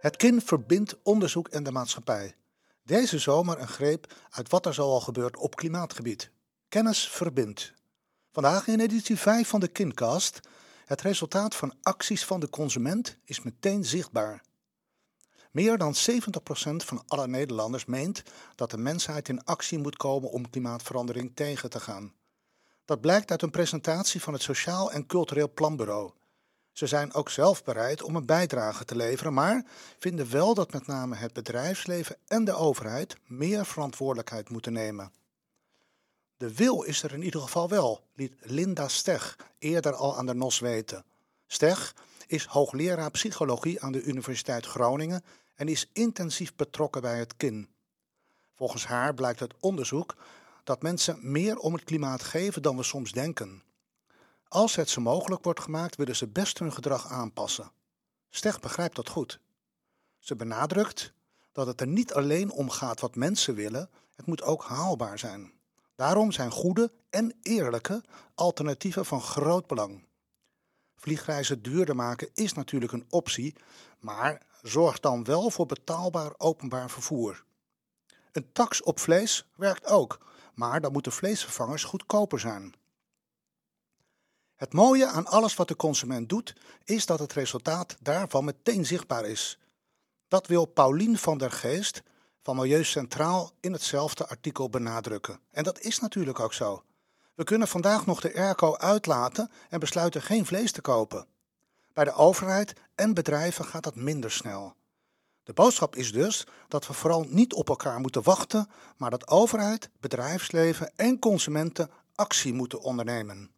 Het KIN verbindt onderzoek en de maatschappij. Deze zomer een greep uit wat er zoal gebeurt op klimaatgebied. Kennis verbindt. Vandaag in editie 5 van de KINcast. Het resultaat van acties van de consument is meteen zichtbaar. Meer dan 70% van alle Nederlanders meent dat de mensheid in actie moet komen om klimaatverandering tegen te gaan. Dat blijkt uit een presentatie van het Sociaal en Cultureel Planbureau. Ze zijn ook zelf bereid om een bijdrage te leveren, maar vinden wel dat met name het bedrijfsleven en de overheid meer verantwoordelijkheid moeten nemen. De wil is er in ieder geval wel, liet Linda Steg eerder al aan de NOS weten. Steg is hoogleraar psychologie aan de Universiteit Groningen en is intensief betrokken bij het KIN. Volgens haar blijkt uit onderzoek dat mensen meer om het klimaat geven dan we soms denken. Als het ze mogelijk wordt gemaakt, willen ze best hun gedrag aanpassen. Steg begrijpt dat goed. Ze benadrukt dat het er niet alleen om gaat wat mensen willen, het moet ook haalbaar zijn. Daarom zijn goede en eerlijke alternatieven van groot belang. Vliegreizen duurder maken is natuurlijk een optie, maar zorg dan wel voor betaalbaar openbaar vervoer. Een tax op vlees werkt ook, maar dan moeten vleesvervangers goedkoper zijn. Het mooie aan alles wat de consument doet, is dat het resultaat daarvan meteen zichtbaar is. Dat wil Paulien van der Geest van Milieu Centraal in hetzelfde artikel benadrukken. En dat is natuurlijk ook zo. We kunnen vandaag nog de airco uitlaten en besluiten geen vlees te kopen. Bij de overheid en bedrijven gaat dat minder snel. De boodschap is dus dat we vooral niet op elkaar moeten wachten, maar dat overheid, bedrijfsleven en consumenten actie moeten ondernemen.